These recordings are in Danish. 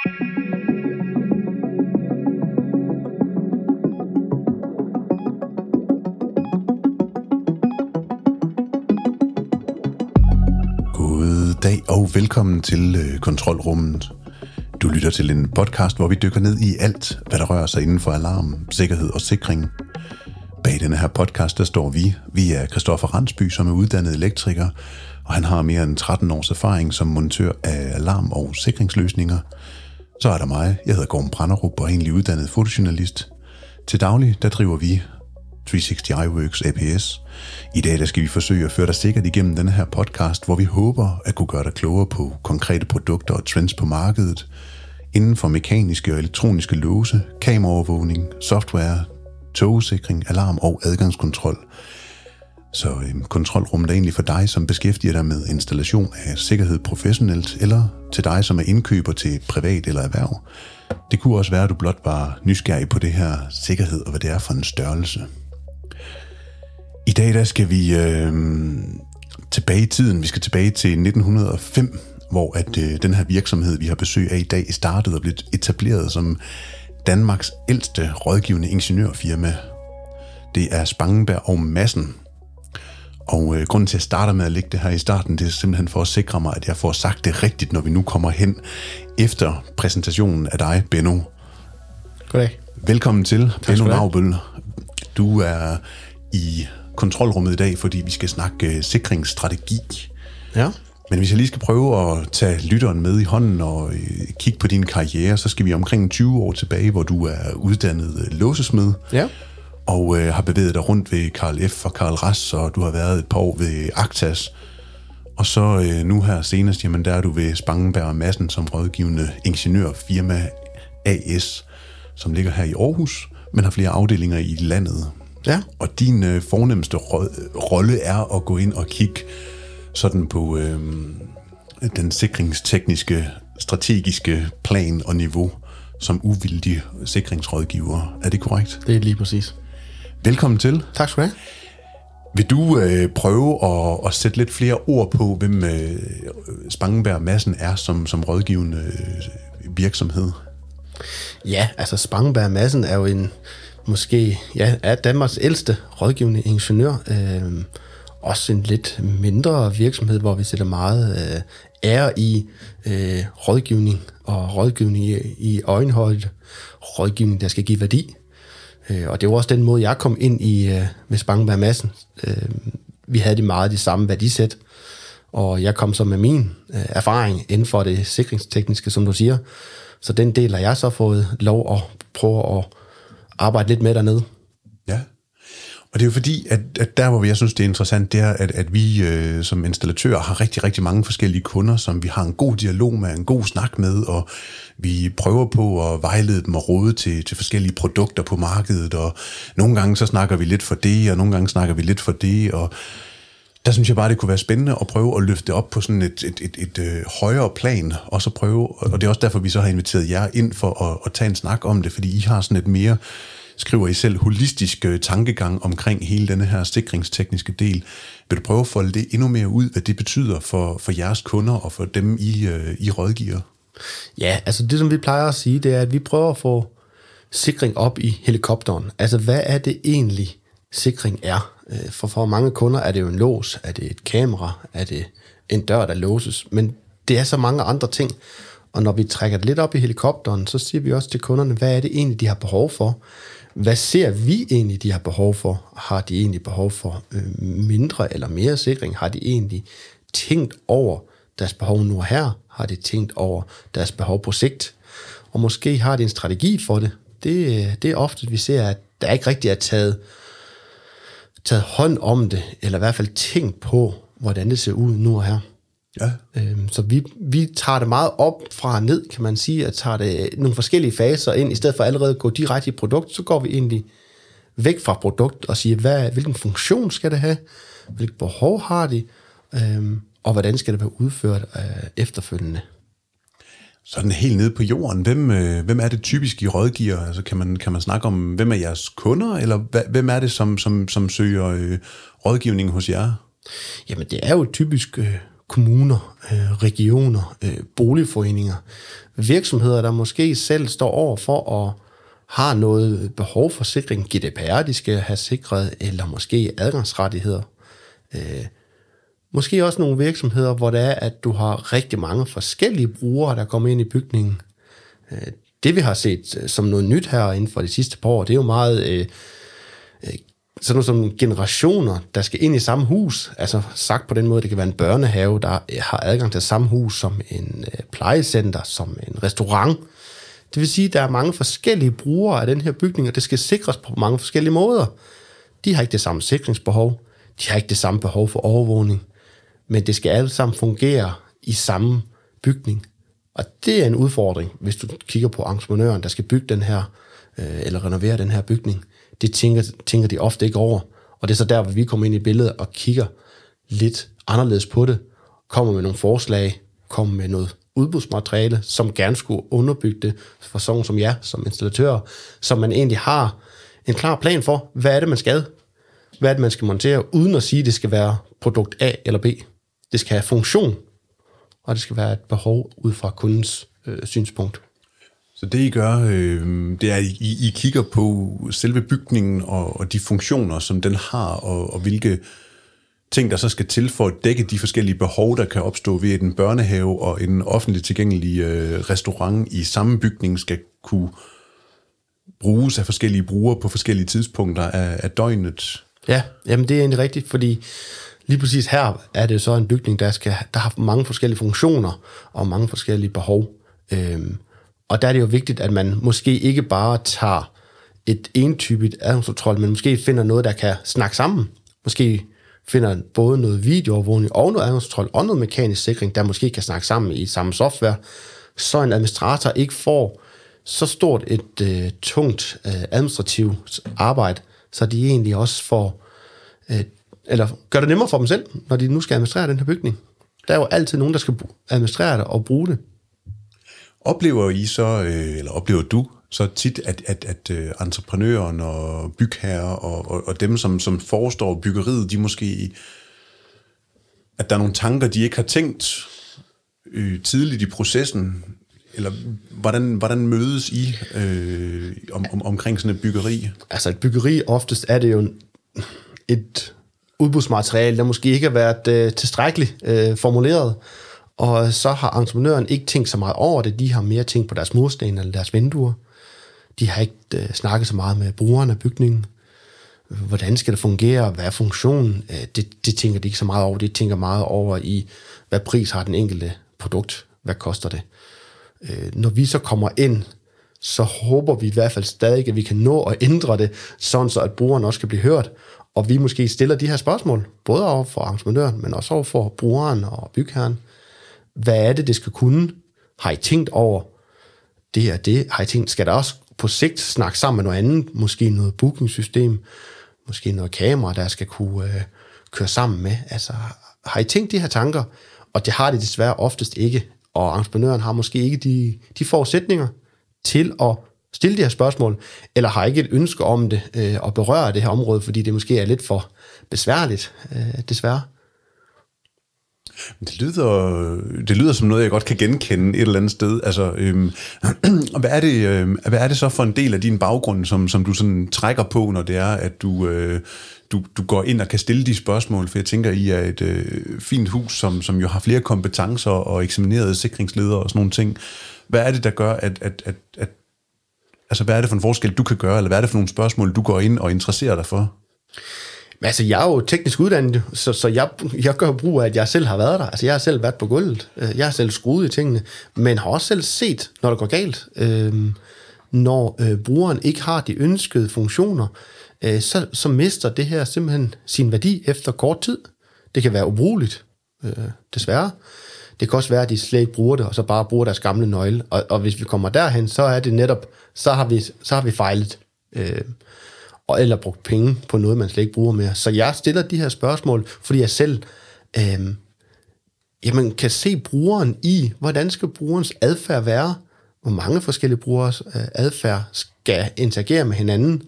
God dag og velkommen til øh, Kontrolrummet. Du lytter til en podcast, hvor vi dykker ned i alt, hvad der rører sig inden for alarm, sikkerhed og sikring. Bag denne her podcast, der står vi. Vi er Christoffer Randsby, som er uddannet elektriker, og han har mere end 13 års erfaring som montør af alarm- og sikringsløsninger. Så er der mig. Jeg hedder Gorm Branderup og er egentlig uddannet fotojournalist. Til daglig, der driver vi 360 iWorks APS. I dag der skal vi forsøge at føre dig sikkert igennem denne her podcast, hvor vi håber at kunne gøre dig klogere på konkrete produkter og trends på markedet, inden for mekaniske og elektroniske låse, kameraovervågning, software, togsikring, alarm og adgangskontrol. Så øhm, kontrolrummet er egentlig for dig, som beskæftiger dig med installation af sikkerhed professionelt, eller til dig, som er indkøber til privat eller erhverv. Det kunne også være, at du blot var nysgerrig på det her sikkerhed og hvad det er for en størrelse. I dag der skal vi øh, tilbage i tiden. Vi skal tilbage til 1905, hvor at øh, den her virksomhed, vi har besøg af i dag, startede og blev etableret som Danmarks ældste rådgivende ingeniørfirma. Det er Spangenberg og Massen. Og øh, grunden til, at jeg starter med at lægge det her i starten, det er simpelthen for at sikre mig, at jeg får sagt det rigtigt, når vi nu kommer hen efter præsentationen af dig, Benno. Goddag. Velkommen til, skal Benno. Navbøl. Du er i kontrolrummet i dag, fordi vi skal snakke øh, sikringsstrategi. Ja. Men hvis jeg lige skal prøve at tage lytteren med i hånden og øh, kigge på din karriere, så skal vi omkring 20 år tilbage, hvor du er uddannet øh, låsesmed Ja. Og øh, har bevæget dig rundt ved Karl F. og Karl Ras, og du har været et par år ved Actas. Og så øh, nu her senest, jamen der er du ved Spangenberg og Madsen som rådgivende ingeniørfirma AS, som ligger her i Aarhus, men har flere afdelinger i landet. Ja. Og din øh, fornemmeste ro- rolle er at gå ind og kigge sådan på øh, den sikringstekniske, strategiske plan og niveau som uvildig sikringsrådgiver. Er det korrekt? Det er lige præcis. Velkommen til. Tak skal du have. Vil du øh, prøve at, at sætte lidt flere ord på, hvem øh, Spangenberg Madsen er som, som rådgivende øh, virksomhed? Ja, altså Spangenberg Madsen er jo en, måske, ja, er Danmarks ældste rådgivende ingeniør. Øh, også en lidt mindre virksomhed, hvor vi sætter meget øh, ære i øh, rådgivning, og rådgivning i, i øjenhøjde. Rådgivning, der skal give værdi. Øh, og det var også den måde, jeg kom ind i øh, med Spangenberg Madsen. Øh, vi havde det meget de samme værdisæt, og jeg kom så med min øh, erfaring inden for det sikringstekniske, som du siger. Så den del har jeg så fået lov at prøve at arbejde lidt med dernede. Og det er jo fordi, at, at der, hvor jeg synes, det er interessant, det er, at, at vi øh, som installatører har rigtig, rigtig mange forskellige kunder, som vi har en god dialog med, en god snak med, og vi prøver på at vejlede dem og råde til, til forskellige produkter på markedet, og nogle gange så snakker vi lidt for det, og nogle gange snakker vi lidt for det, og der synes jeg bare, det kunne være spændende at prøve at løfte det op på sådan et, et, et, et, et højere plan, og så prøve, og det er også derfor, vi så har inviteret jer ind for at, at tage en snak om det, fordi I har sådan et mere, skriver I selv, holistisk øh, tankegang omkring hele denne her sikringstekniske del. Vil du prøve at folde det endnu mere ud, hvad det betyder for, for jeres kunder og for dem, I, øh, I rådgiver? Ja, altså det, som vi plejer at sige, det er, at vi prøver at få sikring op i helikopteren. Altså, hvad er det egentlig, sikring er? Øh, for for mange kunder er det jo en lås, er det et kamera, er det en dør, der låses, men det er så mange andre ting. Og når vi trækker det lidt op i helikopteren, så siger vi også til kunderne, hvad er det egentlig, de har behov for? Hvad ser vi egentlig, de har behov for? Har de egentlig behov for øh, mindre eller mere sikring? Har de egentlig tænkt over deres behov nu og her? Har de tænkt over deres behov på sigt? Og måske har de en strategi for det. Det, øh, det er ofte, vi ser, at der ikke rigtig er taget, taget hånd om det, eller i hvert fald tænkt på, hvordan det ser ud nu og her. Ja. Øhm, Så vi, vi tager det meget op fra ned, kan man sige, at tager det nogle forskellige faser ind, i stedet for allerede at gå direkte i produkt, så går vi egentlig væk fra produkt og siger, hvad, hvilken funktion skal det have, hvilket behov har de, øhm, og hvordan skal det være udført øh, efterfølgende. Sådan helt nede på jorden, hvem, øh, hvem er det typisk, I rådgiver? Altså, kan, man, kan man snakke om, hvem er jeres kunder, eller hvem er det, som, som, som søger øh, rådgivning hos jer? Jamen, det er jo typisk øh, kommuner, øh, regioner, øh, boligforeninger, virksomheder, der måske selv står over for at har noget behov for sikring, GDPR, de skal have sikret, eller måske adgangsrettigheder. Øh, måske også nogle virksomheder, hvor det er, at du har rigtig mange forskellige brugere, der kommer ind i bygningen. Øh, det vi har set øh, som noget nyt her inden for de sidste par år, det er jo meget øh, øh sådan noget som generationer, der skal ind i samme hus. Altså sagt på den måde, det kan være en børnehave, der har adgang til samme hus som en øh, plejecenter, som en restaurant. Det vil sige, at der er mange forskellige brugere af den her bygning, og det skal sikres på mange forskellige måder. De har ikke det samme sikringsbehov, de har ikke det samme behov for overvågning, men det skal alle sammen fungere i samme bygning. Og det er en udfordring, hvis du kigger på entreprenøren, der skal bygge den her, øh, eller renovere den her bygning. Det tænker, tænker de ofte ikke over. Og det er så der, hvor vi kommer ind i billedet og kigger lidt anderledes på det, kommer med nogle forslag, kommer med noget udbudsmateriale, som gerne skulle underbygge det for sådan som jeg, som installatør, så man egentlig har en klar plan for, hvad er det, man skal, hvad er det, man skal montere, uden at sige, at det skal være produkt A eller B. Det skal have funktion, og det skal være et behov ud fra kundens øh, synspunkt. Så det I gør, øh, det er, at I, I kigger på selve bygningen og, og de funktioner, som den har, og, og hvilke ting, der så skal til for at dække de forskellige behov, der kan opstå ved, at en børnehave og en offentligt tilgængelig øh, restaurant i samme bygning skal kunne bruges af forskellige brugere på forskellige tidspunkter af, af døgnet. Ja, jamen det er egentlig rigtigt, fordi lige præcis her er det så en bygning, der, skal, der har mange forskellige funktioner og mange forskellige behov. Øhm, og der er det jo vigtigt, at man måske ikke bare tager et entypigt adgangskontrol, men måske finder noget, der kan snakke sammen. Måske finder både noget videoovervågning og noget adgangskontrol og noget mekanisk sikring, der måske kan snakke sammen i samme software, så en administrator ikke får så stort et øh, tungt øh, administrativt arbejde, så de egentlig også får, øh, eller gør det nemmere for dem selv, når de nu skal administrere den her bygning. Der er jo altid nogen, der skal administrere det og bruge det. Oplever I så, øh, eller oplever du så tit, at, at, at øh, entreprenøren og bygherrer og, og, og dem, som, som forestår byggeriet, de måske, at der er nogle tanker, de ikke har tænkt øh, tidligt i processen, eller hvordan, hvordan mødes I øh, om, om, omkring sådan et byggeri? Altså et byggeri, oftest er det jo et udbudsmateriale, der måske ikke har været øh, tilstrækkeligt øh, formuleret, og så har entreprenøren ikke tænkt så meget over det, de har mere tænkt på deres mursten eller deres vinduer. De har ikke øh, snakket så meget med brugerne af bygningen. Hvordan skal det fungere? Hvad er funktionen? Øh, det, det tænker de ikke så meget over. De tænker meget over i, hvad pris har den enkelte produkt? Hvad koster det? Øh, når vi så kommer ind, så håber vi i hvert fald stadig, at vi kan nå at ændre det, sådan så at brugeren også kan blive hørt, og vi måske stiller de her spørgsmål, både over for entreprenøren, men også over for brugeren og bygherren. Hvad er det, det skal kunne? Har I tænkt over det og det? Har I tænkt, skal der også på sigt snakke sammen med noget andet? Måske noget bookingsystem? Måske noget kamera, der skal kunne øh, køre sammen med? Altså, har I tænkt de her tanker? Og det har de desværre oftest ikke og entreprenøren har måske ikke de, de forudsætninger til at stille de her spørgsmål, eller har ikke et ønske om det øh, at berøre det her område, fordi det måske er lidt for besværligt, øh, desværre. Det lyder, det lyder som noget, jeg godt kan genkende et eller andet sted. Altså, øhm, hvad, er det, øhm, hvad er det så for en del af din baggrund, som, som du sådan trækker på, når det er, at du, øh, du, du går ind og kan stille de spørgsmål? For jeg tænker, I er et øh, fint hus, som, som jo har flere kompetencer og eksaminerede sikringsledere og sådan nogle ting. Hvad er det, der gør, at, at, at, at altså, hvad er det for en forskel, du kan gøre, eller hvad er det for nogle spørgsmål, du går ind og interesserer dig for? Men altså, jeg er jo teknisk uddannet, så, så jeg, jeg gør brug af, at jeg selv har været der. Altså, jeg har selv været på gulvet. Øh, jeg har selv skruet i tingene, men har også selv set, når det går galt. Øh, når øh, brugeren ikke har de ønskede funktioner, øh, så, så mister det her simpelthen sin værdi efter kort tid. Det kan være ubrugeligt, øh, desværre. Det kan også være, at de slet ikke bruger det, og så bare bruger deres gamle nøgle. Og, og hvis vi kommer derhen, så er det netop, så har vi, så har vi fejlet. Øh, eller brugt penge på noget, man slet ikke bruger mere. Så jeg stiller de her spørgsmål, fordi jeg selv øh, jamen, kan se brugeren i, hvordan skal brugerens adfærd være, hvor mange forskellige brugers øh, adfærd skal interagere med hinanden,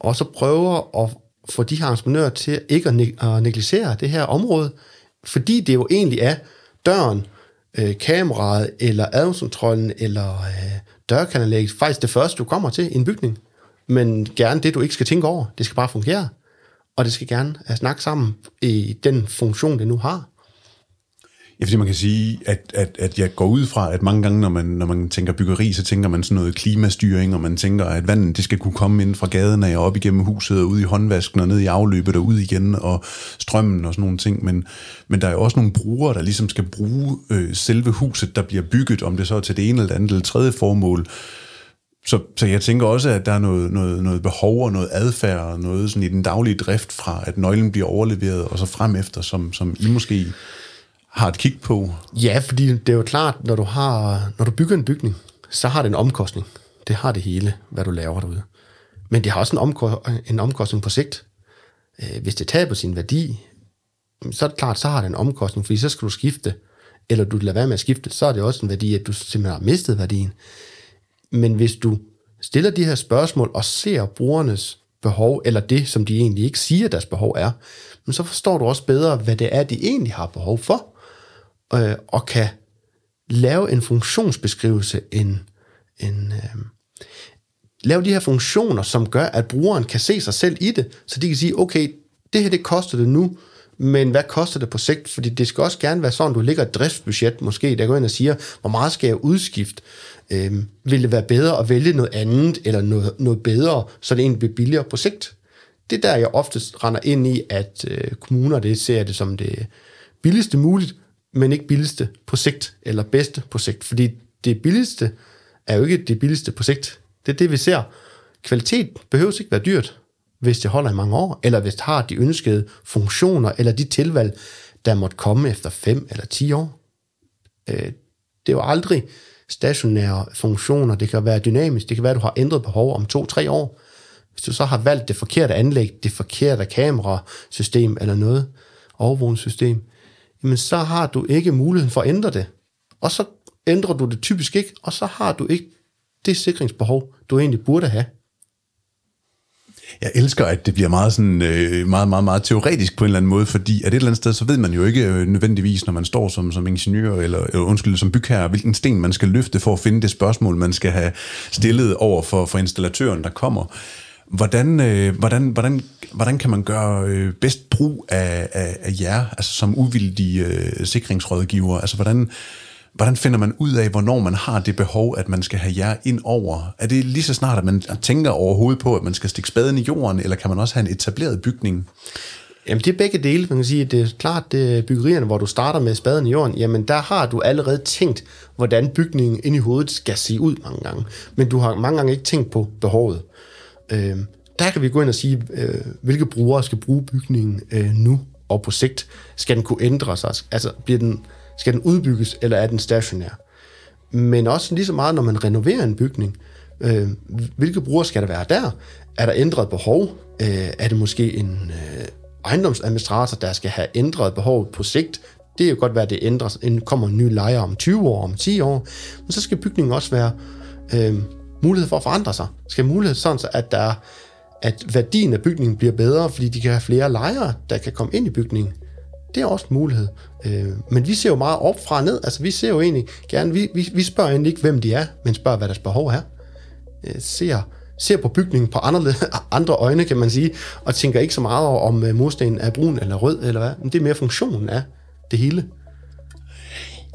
og så prøver at få de her entreprenører til ikke at, neg- at negligere det her område, Fordi det jo egentlig er døren, øh, kameraet, eller adgangskontrollen, eller øh, dørkanalægget, faktisk det første, du kommer til i en bygning. Men gerne det, du ikke skal tænke over. Det skal bare fungere. Og det skal gerne uh, snakke sammen i den funktion, det nu har. Ja, fordi man kan sige, at, at, at jeg går ud fra, at mange gange, når man, når man tænker byggeri, så tænker man sådan noget klimastyring, og man tænker, at vandet det skal kunne komme ind fra gaden af og op igennem huset, og ud i håndvasken, og ned i afløbet og ud igen, og strømmen og sådan nogle ting. Men, men der er jo også nogle brugere, der ligesom skal bruge øh, selve huset, der bliver bygget, om det så er til det ene eller andet eller tredje formål. Så, så jeg tænker også, at der er noget, noget, noget behov og noget adfærd og noget sådan i den daglige drift fra, at nøglen bliver overleveret og så frem efter, som, som I måske har et kig på? Ja, fordi det er jo klart, når du, har, når du bygger en bygning, så har det en omkostning. Det har det hele, hvad du laver derude. Men det har også en, omko- en omkostning på sigt. Øh, hvis det taber sin værdi, så er det klart, så har det en omkostning, fordi så skal du skifte, eller du lader være med at skifte, så er det også en værdi, at du simpelthen har mistet værdien. Men hvis du stiller de her spørgsmål og ser brugernes behov, eller det, som de egentlig ikke siger, deres behov er, men så forstår du også bedre, hvad det er, de egentlig har behov for øh, og kan lave en funktionsbeskrivelse, en, en, øh, lave de her funktioner, som gør, at brugeren kan se sig selv i det, så de kan sige, okay, det her det koster det nu, men hvad koster det på sigt? Fordi det skal også gerne være sådan, du ligger et driftsbudget måske, der går ind og siger, hvor meget skal jeg udskifte? Øhm, vil det være bedre at vælge noget andet, eller noget, noget bedre, så det egentlig bliver billigere på sigt? Det er der, jeg oftest render ind i, at øh, kommuner det ser det som det billigste muligt, men ikke billigste på sigt, eller bedste på sigt. Fordi det billigste er jo ikke det billigste på sigt. Det er det, vi ser. Kvalitet behøver ikke være dyrt, hvis det holder i mange år, eller hvis det har de ønskede funktioner, eller de tilvalg, der måtte komme efter 5 eller 10 år. Øh, det er jo aldrig stationære funktioner. Det kan være dynamisk. Det kan være, at du har ændret behov om 2-3 år. Hvis du så har valgt det forkerte anlæg, det forkerte kamerasystem eller noget, overvågningssystem, jamen så har du ikke muligheden for at ændre det. Og så ændrer du det typisk ikke, og så har du ikke det sikringsbehov, du egentlig burde have. Jeg elsker, at det bliver meget, sådan, øh, meget, meget, meget teoretisk på en eller anden måde, fordi at et eller andet sted, så ved man jo ikke øh, nødvendigvis, når man står som, som ingeniør, eller øh, undskyld, som bygherre, hvilken sten man skal løfte for at finde det spørgsmål, man skal have stillet over for, for installatøren, der kommer. Hvordan, øh, hvordan, hvordan, hvordan kan man gøre øh, bedst brug af, af, af jer, altså som uvildige øh, sikringsrådgiver? Altså hvordan, hvordan finder man ud af, hvornår man har det behov, at man skal have jer ind over? Er det lige så snart, at man tænker overhovedet på, at man skal stikke spaden i jorden, eller kan man også have en etableret bygning? Jamen det er begge dele. Man kan sige, at det er klart, det er byggerierne, hvor du starter med spaden i jorden, jamen der har du allerede tænkt, hvordan bygningen ind i hovedet skal se ud mange gange. Men du har mange gange ikke tænkt på behovet. Øh, der kan vi gå ind og sige, øh, hvilke brugere skal bruge bygningen øh, nu og på sigt. Skal den kunne ændre sig? Altså, bliver den, skal den udbygges, eller er den stationær? Men også lige så meget, når man renoverer en bygning, øh, hvilke brugere skal der være der? Er der ændret behov? Øh, er det måske en øh, ejendomsadministrator, der skal have ændret behov på sigt? Det er jo godt være, at det ændres, kommer en ny lejer om 20 år, om 10 år. Men så skal bygningen også være øh, mulighed for at forandre sig. Skal mulighed sådan, at der at værdien af bygningen bliver bedre, fordi de kan have flere lejere, der kan komme ind i bygningen. Det er også en mulighed. Øh, men vi ser jo meget op fra og ned. Altså vi ser jo egentlig gerne, vi, vi, vi spørger egentlig ikke, hvem de er, men spørger, hvad deres behov er. Øh, ser, ser på bygningen på andre, andre øjne, kan man sige, og tænker ikke så meget over, om øh, murstenen er brun eller rød, eller hvad. Men det er mere funktionen af det hele.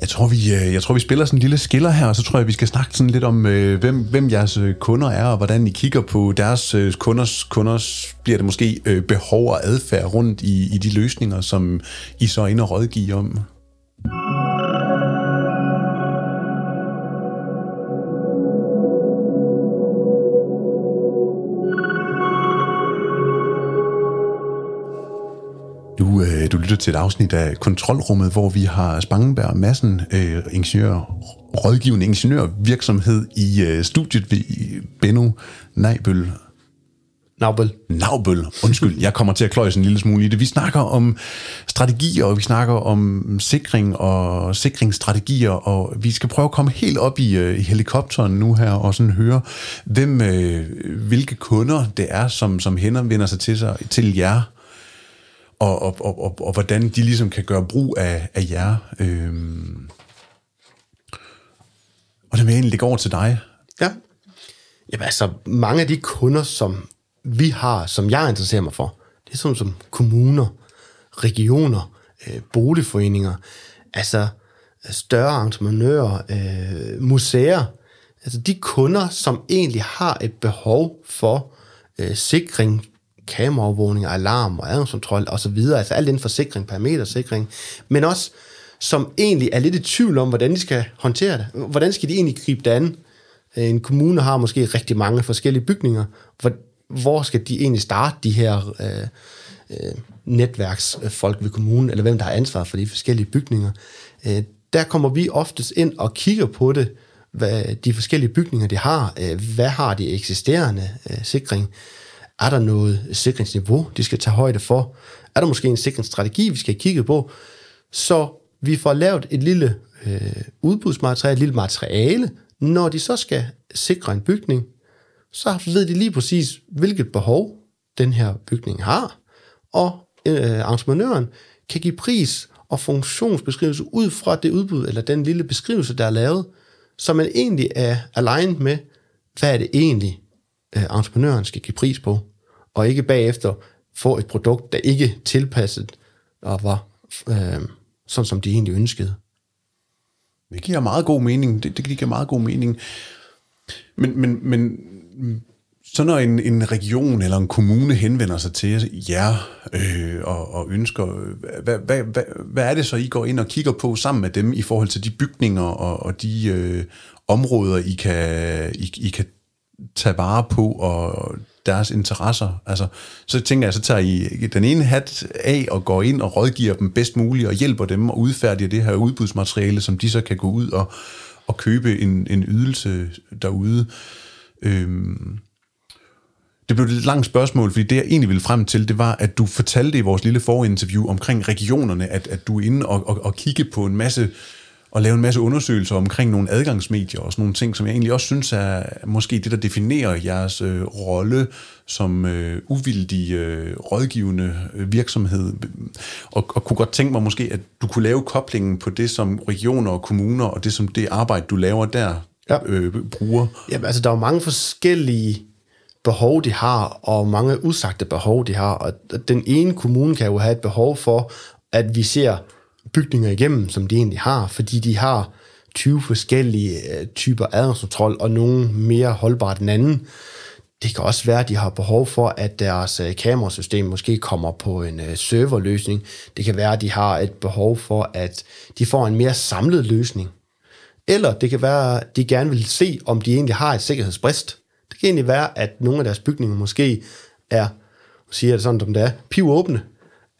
Jeg tror, vi, øh, jeg tror, vi spiller sådan en lille skiller her, og så tror jeg, vi skal snakke sådan lidt om, øh, hvem, hvem jeres øh, kunder er, og hvordan I kigger på deres øh, kunders, kunders bliver det måske behov og adfærd rundt i, i de løsninger, som I så er inde og rådgive om. Du lytter til et afsnit af Kontrolrummet, hvor vi har Spangenberg Madsen, øh, ingeniør, rådgivende ingeniørvirksomhed i øh, studiet ved Benno Neibøl. Naubel. Naubel, undskyld, jeg kommer til at kløje en lille smule i det. Vi snakker om strategier, og vi snakker om sikring og sikringsstrategier, og vi skal prøve at komme helt op i, øh, i helikopteren nu her, og sådan høre, hvem, øh, hvilke kunder det er, som, som henvender sig til, sig, til jer, og, og, og, og, og hvordan de ligesom kan gøre brug af, af jer. Øhm. Og det vil jeg egentlig lægge over til dig. Ja. Jamen altså, mange af de kunder, som vi har, som jeg interesserer mig for, det er sådan som kommuner, regioner, øh, boligforeninger, altså øh, større entreprenører, øh, museer, altså de kunder, som egentlig har et behov for øh, sikring, kameraovervågning, alarm og adgangskontrol osv., altså alt inden for sikring, parametersikring, men også som egentlig er lidt i tvivl om, hvordan de skal håndtere det. Hvordan skal de egentlig gribe det an? Øh, en kommune har måske rigtig mange forskellige bygninger. Hvor, hvor skal de egentlig starte de her øh, øh, netværksfolk ved kommunen, eller hvem der har ansvar for de forskellige bygninger? Øh, der kommer vi oftest ind og kigger på det, hvad de forskellige bygninger de har. Øh, hvad har de eksisterende øh, sikring? Er der noget sikringsniveau, de skal tage højde for? Er der måske en sikringsstrategi, vi skal kigge på? Så vi får lavet et lille øh, udbudsmateriale, et lille materiale, når de så skal sikre en bygning, så ved de lige præcis, hvilket behov den her bygning har, og øh, entreprenøren kan give pris og funktionsbeskrivelse ud fra det udbud, eller den lille beskrivelse, der er lavet, så man egentlig er aligned med, hvad er det egentlig, øh, entreprenøren skal give pris på, og ikke bagefter få et produkt, der ikke er tilpasset og var øh, sådan, som de egentlig ønskede. Det giver meget god mening. Det, det giver meget god mening. Men, men, men så når en, en region eller en kommune henvender sig til jer øh, og, og ønsker, øh, hvad, hvad, hvad, hvad er det så, I går ind og kigger på sammen med dem i forhold til de bygninger og, og de øh, områder, I kan, I, I kan tage vare på og deres interesser. Altså, så tænker jeg, så tager I den ene hat af og går ind og rådgiver dem bedst muligt og hjælper dem og udfærdiger det her udbudsmateriale, som de så kan gå ud og, og købe en, en ydelse derude. Øhm, det blev et lidt langt spørgsmål, fordi det, jeg egentlig ville frem til, det var, at du fortalte i vores lille forinterview omkring regionerne, at, at du er inde og, og, og kigge på en masse og lave en masse undersøgelser omkring nogle adgangsmedier og sådan nogle ting, som jeg egentlig også synes er måske det, der definerer jeres øh, rolle som øh, uvildig øh, rådgivende øh, virksomhed. Og, og kunne godt tænke mig måske, at du kunne lave koblingen på det, som regioner og kommuner og det, som det arbejde, du laver der, ja. øh, bruger. Jamen altså, der er jo mange forskellige behov, de har, og mange usagte behov, de har. Og den ene kommune kan jo have et behov for, at vi ser bygninger igennem, som de egentlig har, fordi de har 20 forskellige øh, typer adgangskontrol, og nogle mere holdbart end anden. Det kan også være, at de har behov for, at deres øh, kamerasystem måske kommer på en øh, serverløsning. Det kan være, at de har et behov for, at de får en mere samlet løsning. Eller det kan være, at de gerne vil se, om de egentlig har et sikkerhedsbrist. Det kan egentlig være, at nogle af deres bygninger måske er, siger det sådan, som det er, pivåbne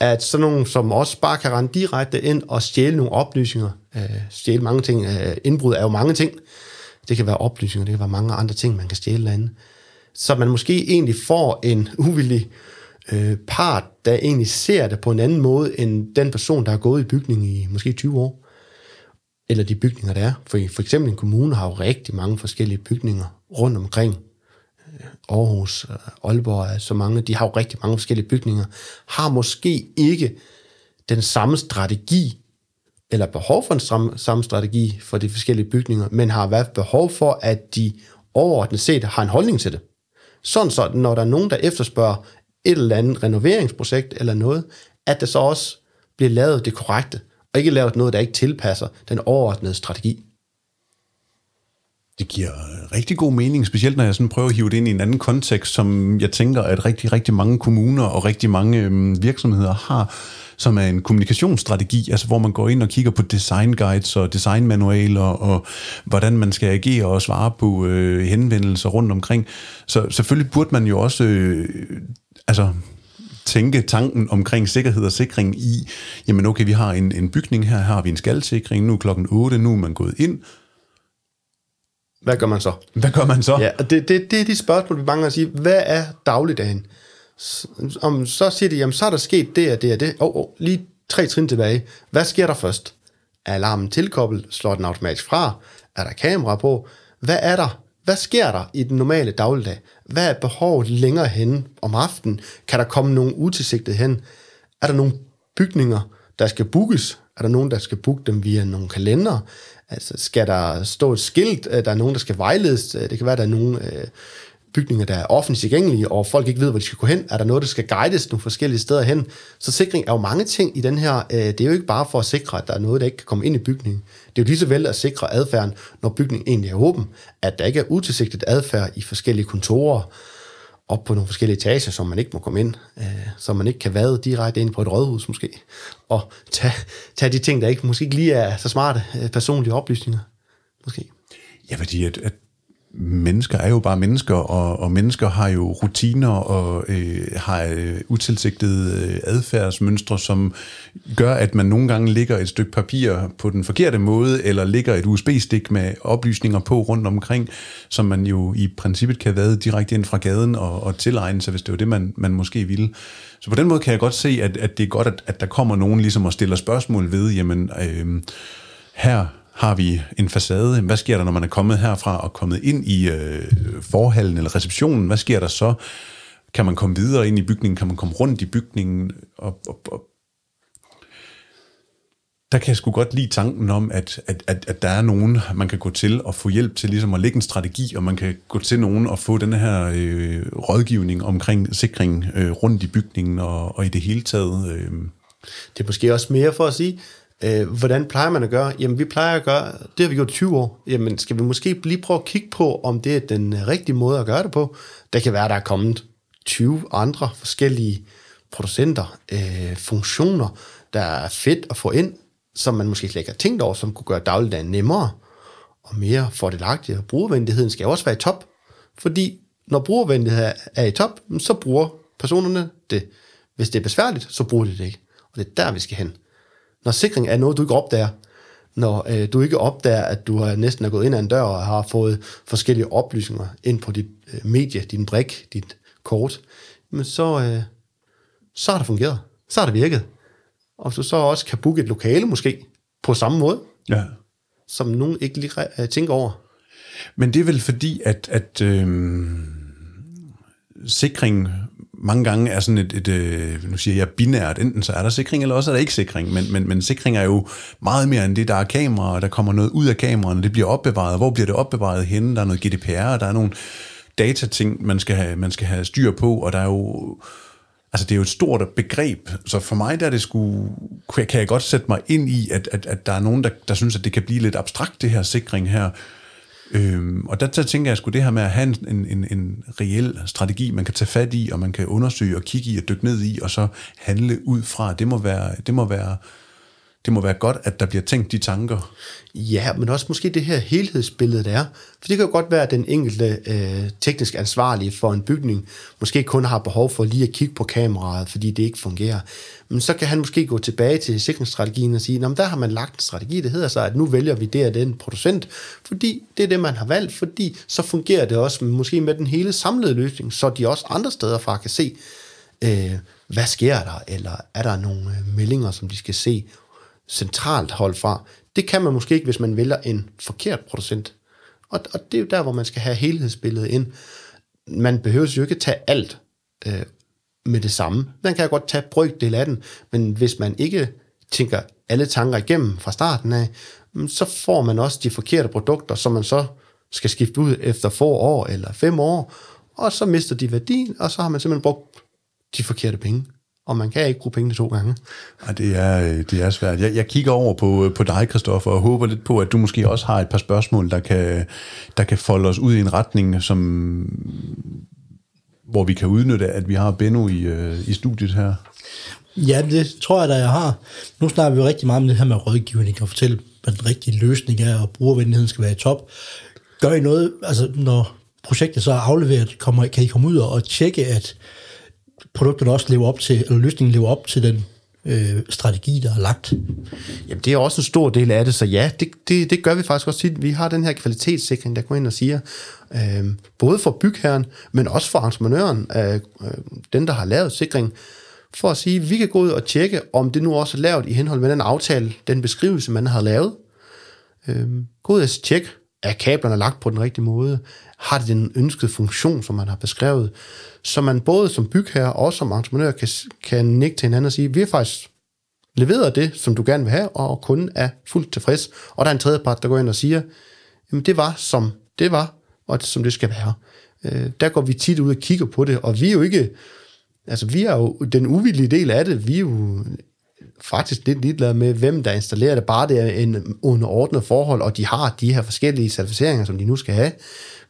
at sådan nogen som os bare kan rende direkte ind og stjæle nogle oplysninger. Øh, stjæle mange ting. Øh, indbrud er jo mange ting. Det kan være oplysninger, det kan være mange andre ting, man kan stjæle derinde. Så man måske egentlig får en uvillig øh, part, der egentlig ser det på en anden måde, end den person, der har gået i bygningen i måske 20 år. Eller de bygninger, der er. For, for eksempel en kommune har jo rigtig mange forskellige bygninger rundt omkring Aarhus, øh, Aalborg, så mange, de har jo rigtig mange forskellige bygninger, har måske ikke den samme strategi, eller behov for en samme, samme strategi for de forskellige bygninger, men har været behov for, at de overordnet set har en holdning til det. Sådan så, når der er nogen, der efterspørger et eller andet renoveringsprojekt eller noget, at det så også bliver lavet det korrekte, og ikke lavet noget, der ikke tilpasser den overordnede strategi. Det giver øh, rigtig god mening, specielt når jeg sådan prøver at hive det ind i en anden kontekst, som jeg tænker, at rigtig, rigtig mange kommuner og rigtig mange øhm, virksomheder har, som er en kommunikationsstrategi, altså hvor man går ind og kigger på design guides og designmanualer, og hvordan man skal agere og svare på øh, henvendelser rundt omkring. Så selvfølgelig burde man jo også øh, altså, tænke tanken omkring sikkerhed og sikring i, jamen okay, vi har en, en bygning her, her har vi en skaldsikring, nu er klokken 8, nu er man gået ind, hvad gør man så? Hvad gør man så? Ja, og det, det, det er de spørgsmål, vi mange siger. Hvad er dagligdagen? Om, så siger de, jamen så er der sket det og det og det. Oh, oh, lige tre trin tilbage. Hvad sker der først? Er alarmen tilkoblet? Slår den automatisk fra? Er der kamera på? Hvad er der? Hvad sker der i den normale dagligdag? Hvad er behovet længere hen om aftenen? Kan der komme nogen utilsigtet hen? Er der nogle bygninger, der skal bookes? Er der nogen, der skal booke dem via nogle kalender? Altså, skal der stå et skilt? Øh, der er nogen, der skal vejledes. Øh, det kan være, der er nogle øh, bygninger, der er offentligt tilgængelige, og folk ikke ved, hvor de skal gå hen. Er der noget, der skal guides nogle forskellige steder hen? Så sikring er jo mange ting i den her. Øh, det er jo ikke bare for at sikre, at der er noget, der ikke kan komme ind i bygningen. Det er jo lige så vel at sikre adfærden, når bygningen egentlig er åben, at der ikke er utilsigtet adfærd i forskellige kontorer, op på nogle forskellige etager, som man ikke må komme ind, øh, så man ikke kan vade direkte ind på et rådhus måske, og tage, tage de ting, der ikke måske ikke lige er så smarte øh, personlige oplysninger, måske. Ja, fordi at, at mennesker er jo bare mennesker, og, og mennesker har jo rutiner og øh, har øh, utilsigtede øh, adfærdsmønstre, som gør, at man nogle gange ligger et stykke papir på den forkerte måde, eller ligger et USB-stik med oplysninger på rundt omkring, som man jo i princippet kan vade direkte ind fra gaden og, og tilegne sig, hvis det var det, man, man måske ville. Så på den måde kan jeg godt se, at, at det er godt, at, at der kommer nogen ligesom og stiller spørgsmål ved, jamen øh, her har vi en facade. Hvad sker der, når man er kommet herfra og kommet ind i øh, forhallen eller receptionen? Hvad sker der så? Kan man komme videre ind i bygningen? Kan man komme rundt i bygningen? Og, og, og der kan jeg sgu godt lide tanken om, at, at, at, at der er nogen, man kan gå til og få hjælp til ligesom at lægge en strategi, og man kan gå til nogen og få den her øh, rådgivning omkring sikring øh, rundt i bygningen og, og i det hele taget. Øh. Det er måske også mere for at sige, Øh, hvordan plejer man at gøre? Jamen, vi plejer at gøre, det har vi gjort 20 år. Jamen, skal vi måske lige prøve at kigge på, om det er den øh, rigtige måde at gøre det på? Der kan være, der er kommet 20 andre forskellige producenter, øh, funktioner, der er fedt at få ind, som man måske slet ikke har tænkt over, som kunne gøre dagligdagen nemmere og mere fordelagtigt. Og brugervenligheden skal også være i top, fordi når brugervenligheden er i top, så bruger personerne det. Hvis det er besværligt, så bruger de det ikke. Og det er der, vi skal hen. Når sikring er noget, du ikke opdager, når øh, du ikke opdager, at du har næsten er gået ind ad en dør og har fået forskellige oplysninger ind på dit øh, medie, din brik, dit kort, men så, øh, så har det fungeret. Så har det virket. Og du så også kan booke et lokale måske på samme måde, ja. som nogen ikke lige øh, tænker over. Men det er vel fordi, at, at øh, sikring mange gange er sådan et, et, et, nu siger jeg binært, enten så er der sikring, eller også er der ikke sikring, men, men, men sikring er jo meget mere end det, der er kameraer, der kommer noget ud af kameraerne, det bliver opbevaret, hvor bliver det opbevaret henne, der er noget GDPR, der er nogle datating, man skal have, man skal have styr på, og der er jo, altså det er jo et stort begreb, så for mig der er det sgu, kan jeg godt sætte mig ind i, at, at, at der er nogen, der, der synes, at det kan blive lidt abstrakt, det her sikring her, Øhm, og der, der tænker jeg sgu det her med at have en, en, en, reel strategi, man kan tage fat i, og man kan undersøge og kigge i og dykke ned i, og så handle ud fra. Det må være, det må være, det må være godt, at der bliver tænkt de tanker. Ja, men også måske det her helhedsbillede, der er. For det kan jo godt være, at den enkelte øh, teknisk ansvarlige for en bygning måske kun har behov for lige at kigge på kameraet, fordi det ikke fungerer. Men så kan han måske gå tilbage til sikringsstrategien og sige, at der har man lagt en strategi, det hedder sig, at nu vælger vi det og den producent, fordi det er det, man har valgt, fordi så fungerer det også måske med den hele samlede løsning, så de også andre steder fra kan se, øh, hvad sker der, eller er der nogle øh, meldinger, som de skal se centralt hold fra. Det kan man måske ikke, hvis man vælger en forkert producent. Og, og det er jo der, hvor man skal have helhedsbilledet ind. Man behøver jo ikke tage alt øh, med det samme. Man kan godt tage brøkdel af den, men hvis man ikke tænker alle tanker igennem fra starten af, mm, så får man også de forkerte produkter, som man så skal skifte ud efter få år eller fem år, og så mister de værdien, og så har man simpelthen brugt de forkerte penge og man kan ikke bruge pengene to gange. Ja, det er, det er svært. Jeg, jeg kigger over på, på dig, Kristoffer, og håber lidt på, at du måske også har et par spørgsmål, der kan, der kan folde os ud i en retning, som, hvor vi kan udnytte, at vi har Benno i, øh, i studiet her. Ja, det tror jeg da, jeg har. Nu snakker vi jo rigtig meget om det her med rådgivning og fortælle, hvad den rigtige løsning er, og brugervenligheden skal være i top. Gør I noget, altså når projektet så er afleveret, kommer, kan I komme ud og tjekke, at produkterne også lever op til, eller løsningen lever op til den øh, strategi, der er lagt? Jamen, det er også en stor del af det, så ja, det, det, det gør vi faktisk også tit. Vi har den her kvalitetssikring, der går ind og siger, øh, både for bygherren, men også for entreprenøren, øh, øh den, der har lavet sikring, for at sige, at vi kan gå ud og tjekke, om det nu også er lavet i henhold med den aftale, den beskrivelse, man har lavet. Øh, gå ud og tjekke, er kablerne lagt på den rigtige måde? Har det den ønskede funktion, som man har beskrevet? Så man både som bygherre og som entreprenør kan, kan nikke til hinanden og sige, vi har faktisk leveret det, som du gerne vil have, og kunden er fuldt tilfreds. Og der er en tredje part, der går ind og siger, jamen det var, som det var, og det, som det skal være. Øh, der går vi tit ud og kigger på det, og vi er jo ikke, altså vi er jo den uvillige del af det, vi er jo faktisk lidt ligeglade med, hvem der installerer det, bare det er en underordnet forhold, og de har de her forskellige certificeringer, som de nu skal have.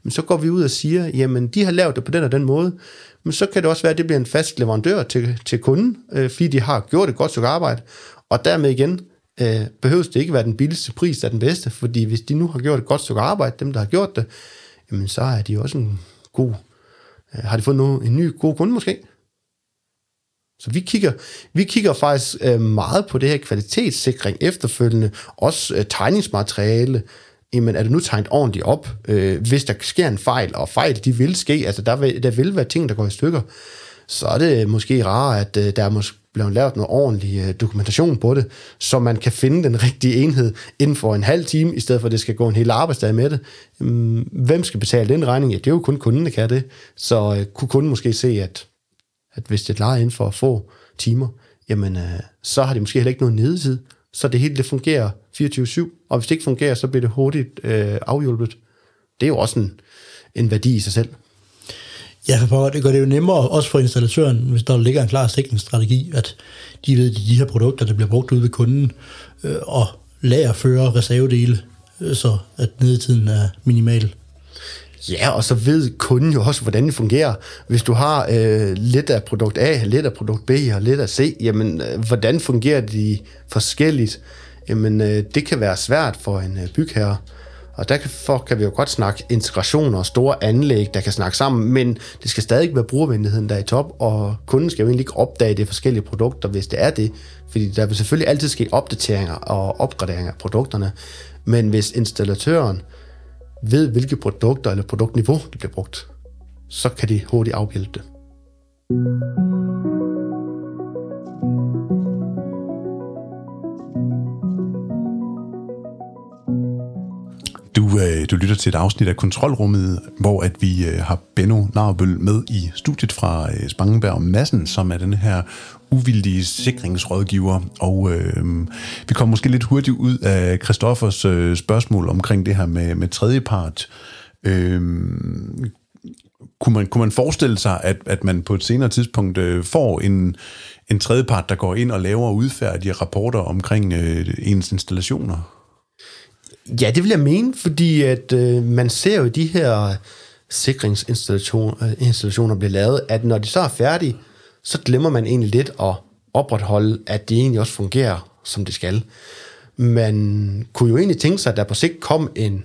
Men så går vi ud og siger, jamen de har lavet det på den og den måde, men så kan det også være, at det bliver en fast leverandør til, til kunden, øh, fordi de har gjort et godt stykke arbejde, og dermed igen, øh, behøves det ikke være den billigste pris, der er den bedste, fordi hvis de nu har gjort et godt stykke arbejde, dem der har gjort det, jamen så er de også en god, øh, har de fået noget, en ny god kunde måske? Så vi kigger, vi kigger faktisk øh, meget på det her kvalitetssikring efterfølgende, også øh, tegningsmateriale, jamen er det nu tegnet ordentligt op, øh, hvis der sker en fejl, og fejl de vil ske, altså der vil, der vil være ting, der går i stykker, så er det øh, måske rart, at øh, der er måske blevet lavet noget ordentlig øh, dokumentation på det, så man kan finde den rigtige enhed inden for en halv time, i stedet for at det skal gå en hel arbejdsdag med det. Øhm, hvem skal betale den regning? Ja, det er jo kun kunden, der kan det. Så øh, kunne kunden måske se, at, at hvis det er inden for få timer, jamen, øh, så har de måske heller ikke noget nedetid, så det hele det fungerer 24-7, og hvis det ikke fungerer, så bliver det hurtigt øh, afhjulpet. Det er jo også en, en værdi i sig selv. Ja, for det gør det jo nemmere også for installatøren, hvis der ligger en klar sikringsstrategi, at de ved, at de her produkter, der bliver brugt ude ved kunden, øh, og lagerfører reservedele, øh, så at nedetiden er minimal. Ja, og så ved kunden jo også, hvordan det fungerer. Hvis du har øh, lidt af produkt A, lidt af produkt B og lidt af C, jamen, øh, hvordan fungerer de forskelligt? Jamen, øh, det kan være svært for en øh, bygherre. Og derfor kan vi jo godt snakke integrationer og store anlæg, der kan snakke sammen, men det skal stadig være brugervenligheden, der er i top, og kunden skal jo egentlig ikke opdage de forskellige produkter, hvis det er det. Fordi der vil selvfølgelig altid ske opdateringer og opgraderinger af produkterne, men hvis installatøren ved, hvilke produkter eller produktniveau det bliver brugt, så kan de hurtigt afhjælpe det. Du, øh, du lytter til et afsnit af Kontrolrummet, hvor at vi øh, har Benno Narbøl med i studiet fra øh, Spangenberg Massen, som er den her uvildige sikringsrådgiver. Og øh, vi kommer måske lidt hurtigt ud af Christoffers øh, spørgsmål omkring det her med, med tredjepart. Øh, kunne man, kunne man forestille sig, at, at man på et senere tidspunkt øh, får en, en tredjepart, der går ind og laver og udfærdiger rapporter omkring øh, ens installationer? Ja, det vil jeg mene, fordi at øh, man ser jo de her sikringsinstallationer øh, installationer bliver lavet, at når de så er færdige, så glemmer man egentlig lidt at opretholde, at det egentlig også fungerer, som det skal. Man kunne jo egentlig tænke sig, at der på sigt kom en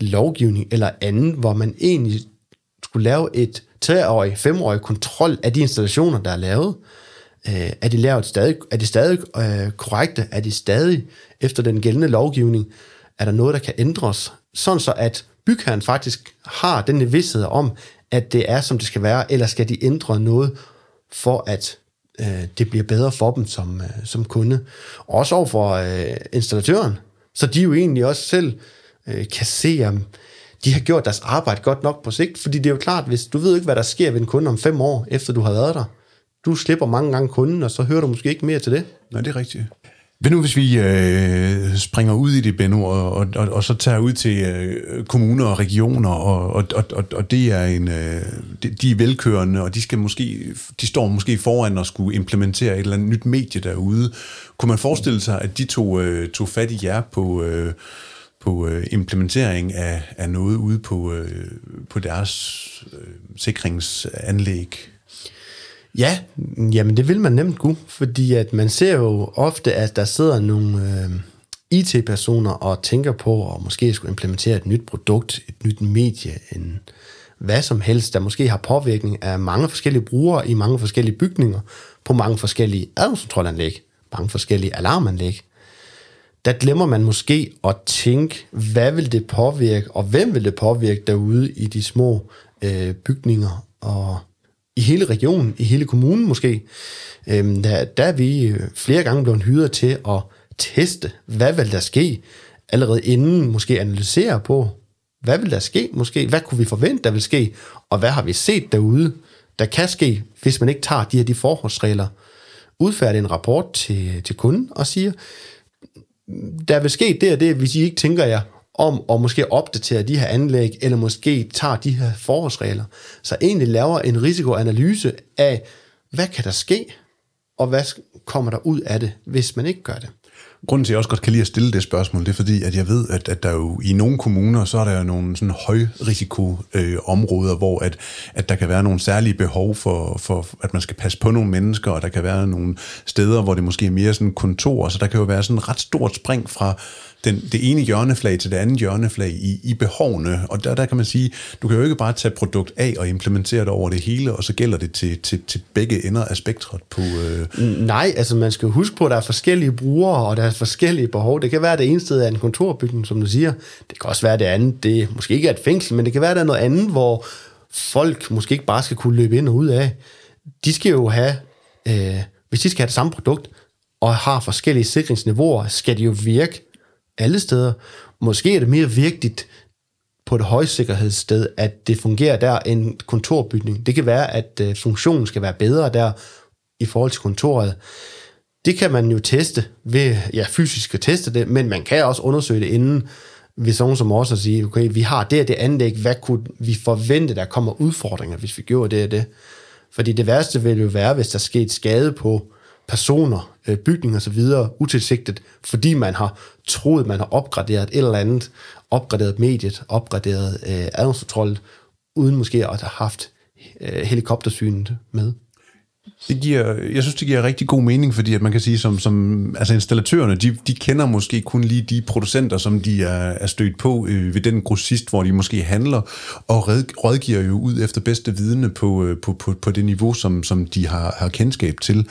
lovgivning eller anden, hvor man egentlig skulle lave et treårig, femårig kontrol af de installationer, der er lavet. Øh, er de lavet stadig, er de stadig øh, korrekte? Er de stadig efter den gældende lovgivning? Er der noget, der kan ændres? Sådan så, at bygherren faktisk har den vidsthed om, at det er, som det skal være, eller skal de ændre noget, for at øh, det bliver bedre for dem som, øh, som kunde. Også over for øh, installatøren, så de jo egentlig også selv øh, kan se, om de har gjort deres arbejde godt nok på sigt, fordi det er jo klart, hvis du ved ikke, hvad der sker ved en kunde om fem år, efter du har været der, du slipper mange gange kunden, og så hører du måske ikke mere til det. Nej, det er rigtigt. Hvad nu, hvis vi øh, springer ud i det, Benno, og, og, og, og så tager ud til øh, kommuner og regioner, og, og, og, og det er en, øh, de, de er velkørende, og de, skal måske, de står måske foran at skulle implementere et eller andet nyt medie derude. Kunne man forestille sig, at de to øh, tog fat i jer på, øh, på øh, implementering af, af noget ude på, øh, på deres øh, sikringsanlæg? Ja, jamen det vil man nemt kunne, fordi at man ser jo ofte, at der sidder nogle øh, IT-personer og tænker på at måske skulle implementere et nyt produkt, et nyt medie, en, hvad som helst, der måske har påvirkning af mange forskellige brugere i mange forskellige bygninger, på mange forskellige adgangskontrolanlæg, mange forskellige alarmanlæg. Der glemmer man måske at tænke, hvad vil det påvirke, og hvem vil det påvirke derude i de små øh, bygninger og i hele regionen, i hele kommunen måske, øh, der, der er vi øh, flere gange blevet hyret til at teste, hvad vil der ske, allerede inden måske analysere på, hvad vil der ske måske? Hvad kunne vi forvente, der vil ske? Og hvad har vi set derude, der kan ske, hvis man ikke tager de her de forholdsregler? Udfærdige en rapport til, til kunden og siger, der vil ske det og det, hvis I ikke tænker jer om at måske opdatere de her anlæg, eller måske tager de her forholdsregler. Så egentlig laver en risikoanalyse af, hvad kan der ske, og hvad kommer der ud af det, hvis man ikke gør det. Grunden til, at jeg også godt kan lide at stille det spørgsmål, det er fordi, at jeg ved, at, at der jo i nogle kommuner, så er der jo nogle sådan højrisikoområder, øh, områder, hvor at, at der kan være nogle særlige behov for, for, at man skal passe på nogle mennesker, og der kan være nogle steder, hvor det måske er mere sådan kontor, så der kan jo være sådan et ret stort spring fra den, det ene hjørneflag til det andet hjørneflag i, i behovene. Og der, der kan man sige, du kan jo ikke bare tage produkt A og implementere det over det hele, og så gælder det til, til, til begge ender af spektret på... Øh... Nej, altså man skal huske på, at der er forskellige brugere, og der er forskellige behov. Det kan være, at det ene sted er en kontorbygning, som du siger. Det kan også være, at det andet, det måske ikke er et fængsel, men det kan være, at der er noget andet, hvor folk måske ikke bare skal kunne løbe ind og ud af. De skal jo have, øh, hvis de skal have det samme produkt, og har forskellige sikringsniveauer, skal de jo virke alle steder. Måske er det mere vigtigt på et højsikkerhedssted, at det fungerer der en kontorbygning. Det kan være, at øh, funktionen skal være bedre der i forhold til kontoret. Det kan man jo teste ved, ja, fysisk at teste det, men man kan også undersøge det inden, hvis nogen som også siger, okay, vi har det og det anlæg, hvad kunne vi forvente, der kommer udfordringer, hvis vi gjorde det og det? Fordi det værste vil jo være, hvis der skete skade på personer, øh, så videre utilsigtet, fordi man har troet, man har opgraderet et eller andet, opgraderet mediet, opgraderet øh, adgangskontrollet, uden måske at have haft øh, helikoptersynet med. Det giver, jeg synes, det giver rigtig god mening, fordi at man kan sige, som, som altså installatørerne, de, de kender måske kun lige de producenter, som de er, er stødt på øh, ved den grossist, hvor de måske handler, og red, rådgiver jo ud efter bedste vidne på, øh, på, på, på det niveau, som, som de har, har kendskab til.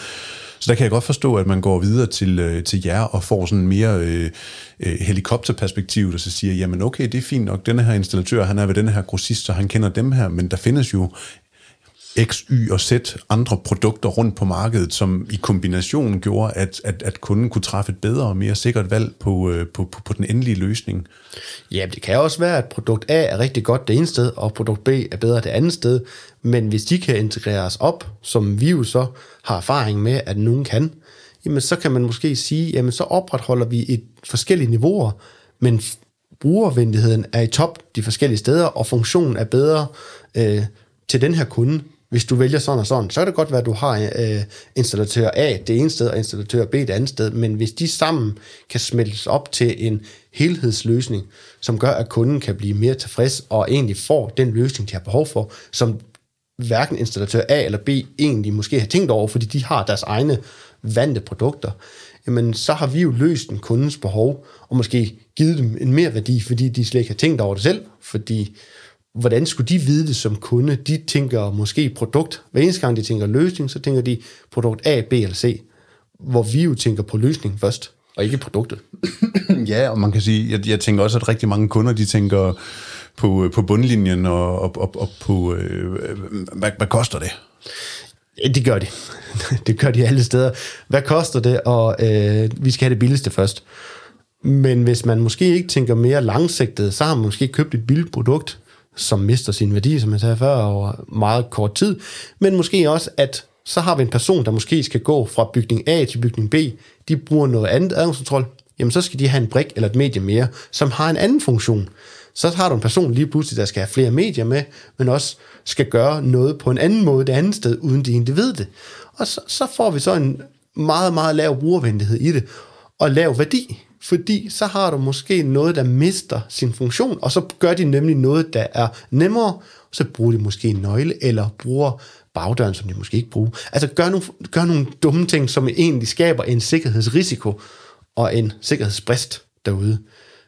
Så der kan jeg godt forstå, at man går videre til, øh, til jer og får sådan mere øh, øh helikopterperspektiv, og så siger, jamen okay, det er fint nok, den her installatør, han er ved den her grossist, så han kender dem her, men der findes jo X, Y og Z andre produkter rundt på markedet, som i kombination gjorde, at, at, at kunden kunne træffe et bedre og mere sikkert valg på, øh, på, på, på den endelige løsning. Ja, det kan også være, at produkt A er rigtig godt det ene sted, og produkt B er bedre det andet sted, men hvis de kan integreres op, som vi jo så har erfaring med, at nogen kan, jamen så kan man måske sige, jamen så opretholder vi et forskellige niveauer, men brugervenligheden er i top de forskellige steder, og funktionen er bedre øh, til den her kunde, hvis du vælger sådan og sådan, så kan det godt være, at du har øh, installatør A det ene sted, og installatør B det andet sted, men hvis de sammen kan smeltes op til en helhedsløsning, som gør, at kunden kan blive mere tilfreds, og egentlig får den løsning, de har behov for, som hverken installatør A eller B egentlig måske har tænkt over, fordi de har deres egne vante produkter, jamen så har vi jo løst en kundens behov, og måske givet dem en mere værdi, fordi de slet ikke har tænkt over det selv, fordi hvordan skulle de vide det som kunde? De tænker måske produkt. Hver eneste gang de tænker løsning, så tænker de produkt A, B eller C. Hvor vi jo tænker på løsning først, og ikke produktet. ja, og man kan sige, jeg, jeg tænker også, at rigtig mange kunder, de tænker på, på bundlinjen og, og, og, og på, øh, hvad, hvad koster det? Det gør de. det gør de alle steder. Hvad koster det? Og øh, vi skal have det billigste først. Men hvis man måske ikke tænker mere langsigtet, så har man måske købt et billigt produkt, som mister sin værdi, som jeg sagde før, over meget kort tid. Men måske også, at så har vi en person, der måske skal gå fra bygning A til bygning B. De bruger noget andet adgangskontrol. Jamen, så skal de have en brik eller et medie mere, som har en anden funktion. Så har du en person lige pludselig, der skal have flere medier med, men også skal gøre noget på en anden måde det andet sted, uden de egentlig ved det. Og så, så får vi så en meget, meget lav brugervenlighed i det, og lav værdi fordi så har du måske noget, der mister sin funktion, og så gør de nemlig noget, der er nemmere, så bruger de måske en nøgle, eller bruger bagdøren, som de måske ikke bruger. Altså gør nogle, gør nogle dumme ting, som egentlig skaber en sikkerhedsrisiko og en sikkerhedsbrist derude.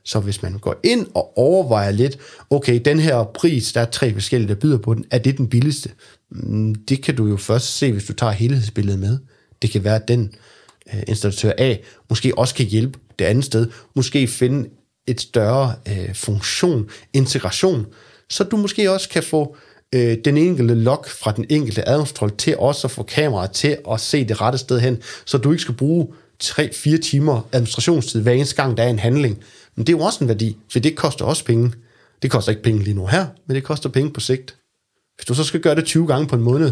Så hvis man går ind og overvejer lidt, okay, den her pris, der er tre forskellige, der byder på den, er det den billigste? Mm, det kan du jo først se, hvis du tager helhedsbilledet med. Det kan være, at den øh, installatør A måske også kan hjælpe det andet sted, måske finde et større øh, funktion, integration, så du måske også kan få øh, den enkelte log fra den enkelte adgangskontrol til også at få kameraet til at se det rette sted hen, så du ikke skal bruge 3-4 timer administrationstid hver eneste gang, der er en handling. Men det er jo også en værdi, for det koster også penge. Det koster ikke penge lige nu her, men det koster penge på sigt. Hvis du så skal gøre det 20 gange på en måned,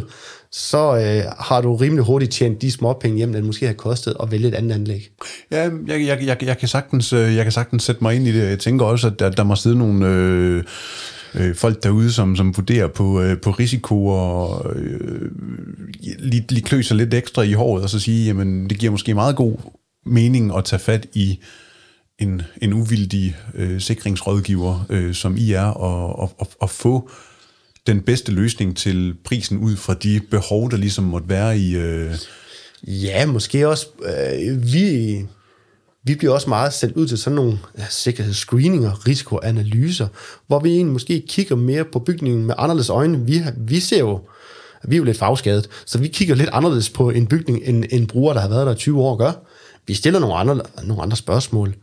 så øh, har du rimelig hurtigt tjent de små penge hjem, den måske har kostet at vælge et andet anlæg. Ja, jeg, jeg, jeg, jeg, kan sagtens, øh, jeg kan sagtens sætte mig ind i det. Jeg tænker også, at der, der må sidde nogle øh, øh, folk derude, som, som vurderer på, øh, på risiko og øh, lige, lige kløser lidt ekstra i håret, og så sige, jamen det giver måske meget god mening at tage fat i en, en uvildig øh, sikringsrådgiver, øh, som I er, og, og, og, og få den bedste løsning til prisen ud fra de behov, der ligesom måtte være i... Øh... Ja, måske også. Øh, vi, vi bliver også meget sendt ud til sådan nogle ja, sikkerhedsscreeninger, risikoanalyser, hvor vi egentlig måske kigger mere på bygningen med anderledes øjne. Vi, vi ser jo, vi er jo lidt fagskadet, så vi kigger lidt anderledes på en bygning, end en bruger, der har været der 20 år, gør. Vi stiller nogle andre, nogle andre spørgsmål